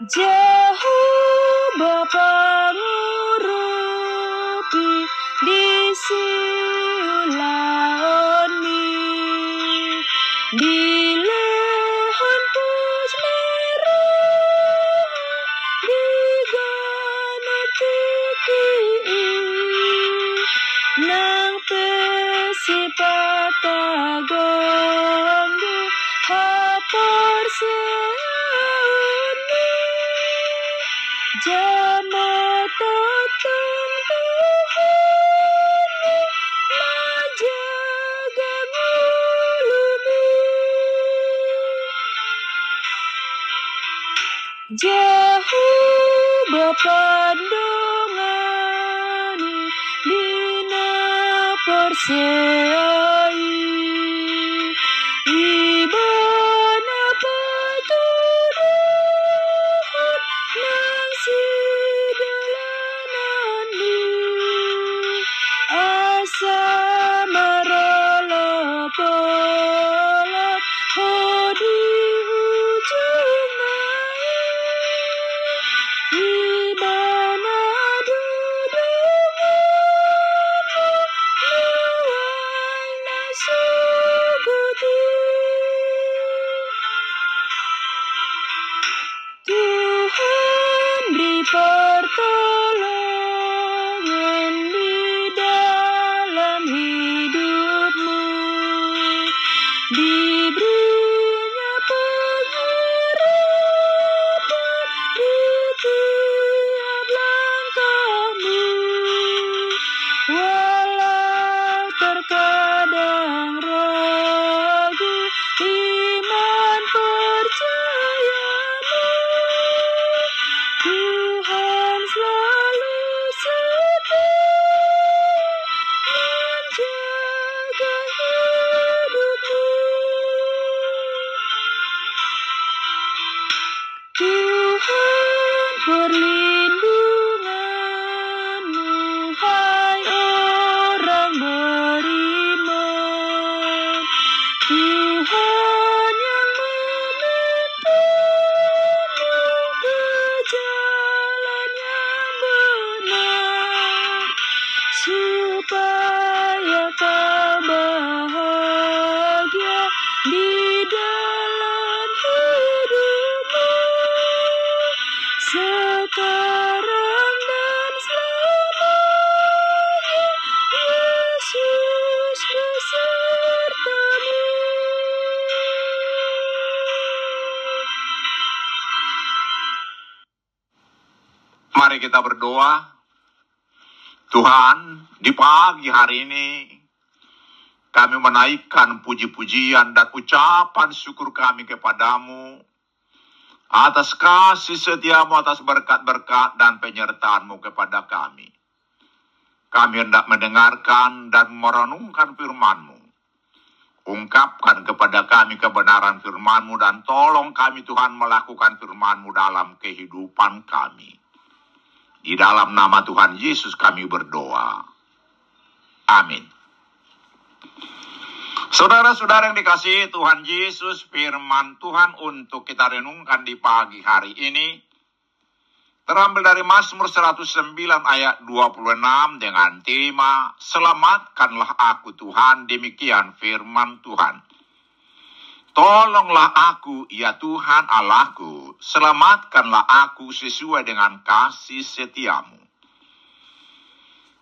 Jauh Jamaatan Tuhan menjaga ngulumi Jauh perseai Yeah. Tuhan Mari kita berdoa. Tuhan, di pagi hari ini kami menaikkan puji-pujian dan ucapan syukur kami kepadamu atas kasih setiamu, atas berkat-berkat dan penyertaanmu kepada kami. Kami hendak mendengarkan dan merenungkan firmanmu. Ungkapkan kepada kami kebenaran firmanmu dan tolong kami Tuhan melakukan firmanmu dalam kehidupan kami. Di dalam nama Tuhan Yesus kami berdoa. Amin. Saudara-saudara yang dikasihi Tuhan Yesus, firman Tuhan untuk kita renungkan di pagi hari ini terambil dari Mazmur 109 ayat 26 dengan tema Selamatkanlah aku Tuhan, demikian firman Tuhan. Tolonglah aku, ya Tuhan Allahku, selamatkanlah aku sesuai dengan kasih setiamu.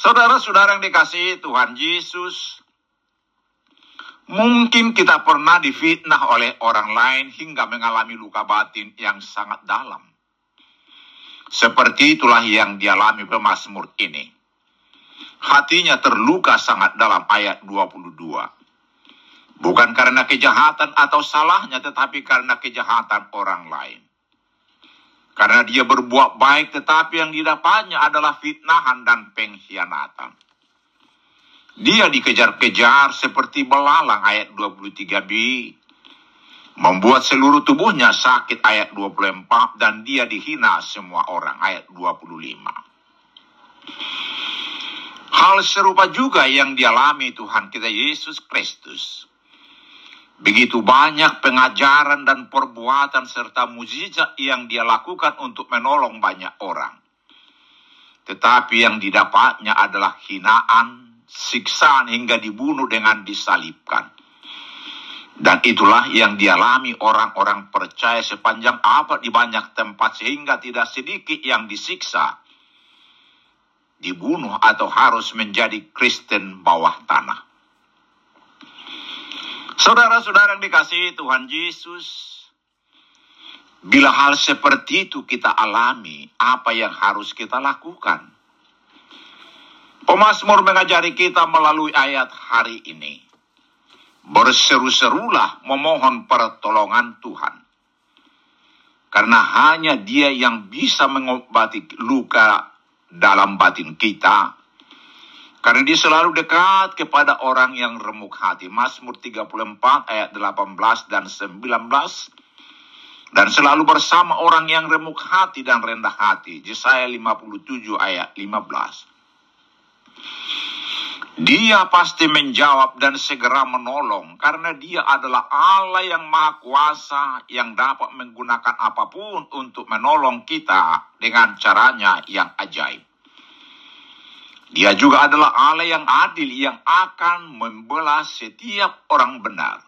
Saudara-saudara yang dikasihi Tuhan Yesus, mungkin kita pernah difitnah oleh orang lain hingga mengalami luka batin yang sangat dalam. Seperti itulah yang dialami pemazmur ini. Hatinya terluka sangat dalam ayat 22. Bukan karena kejahatan atau salahnya, tetapi karena kejahatan orang lain. Karena dia berbuat baik tetapi yang didapatnya adalah fitnahan dan pengkhianatan. Dia dikejar-kejar seperti belalang ayat 23b. Membuat seluruh tubuhnya sakit ayat 24 dan dia dihina semua orang ayat 25. Hal serupa juga yang dialami Tuhan kita Yesus Kristus. Begitu banyak pengajaran dan perbuatan serta mujizat yang dia lakukan untuk menolong banyak orang. Tetapi yang didapatnya adalah hinaan, siksaan hingga dibunuh dengan disalibkan. Dan itulah yang dialami orang-orang percaya sepanjang abad di banyak tempat sehingga tidak sedikit yang disiksa, dibunuh atau harus menjadi Kristen bawah tanah. Saudara-saudara yang dikasihi Tuhan Yesus, bila hal seperti itu kita alami, apa yang harus kita lakukan? Pemasmur mengajari kita melalui ayat hari ini. Berseru-serulah memohon pertolongan Tuhan. Karena hanya dia yang bisa mengobati luka dalam batin kita, karena dia selalu dekat kepada orang yang remuk hati. Mazmur 34 ayat 18 dan 19. Dan selalu bersama orang yang remuk hati dan rendah hati. Yesaya 57 ayat 15. Dia pasti menjawab dan segera menolong karena dia adalah Allah yang maha kuasa yang dapat menggunakan apa pun untuk menolong kita dengan caranya yang ajaib. Dia juga adalah Allah yang adil yang akan membelah setiap orang benar.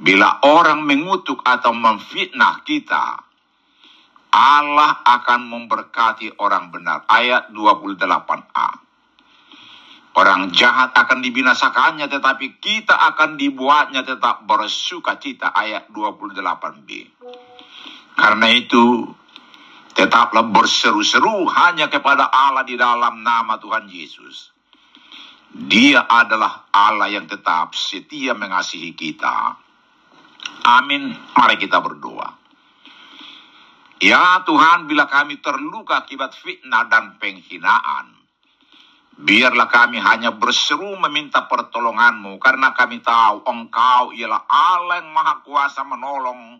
Bila orang mengutuk atau memfitnah kita, Allah akan memberkati orang benar. Ayat 28a. Orang jahat akan dibinasakannya tetapi kita akan dibuatnya tetap bersuka cita. Ayat 28b. Karena itu Tetaplah berseru-seru hanya kepada Allah di dalam nama Tuhan Yesus. Dia adalah Allah yang tetap setia mengasihi kita. Amin. Mari kita berdoa. Ya Tuhan, bila kami terluka akibat fitnah dan penghinaan, biarlah kami hanya berseru meminta pertolonganmu, karena kami tahu Engkau ialah Allah yang maha kuasa menolong,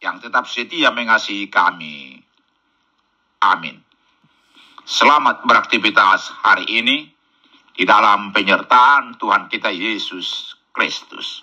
yang tetap setia mengasihi kami. Amin. Selamat beraktivitas hari ini di dalam penyertaan Tuhan kita Yesus Kristus.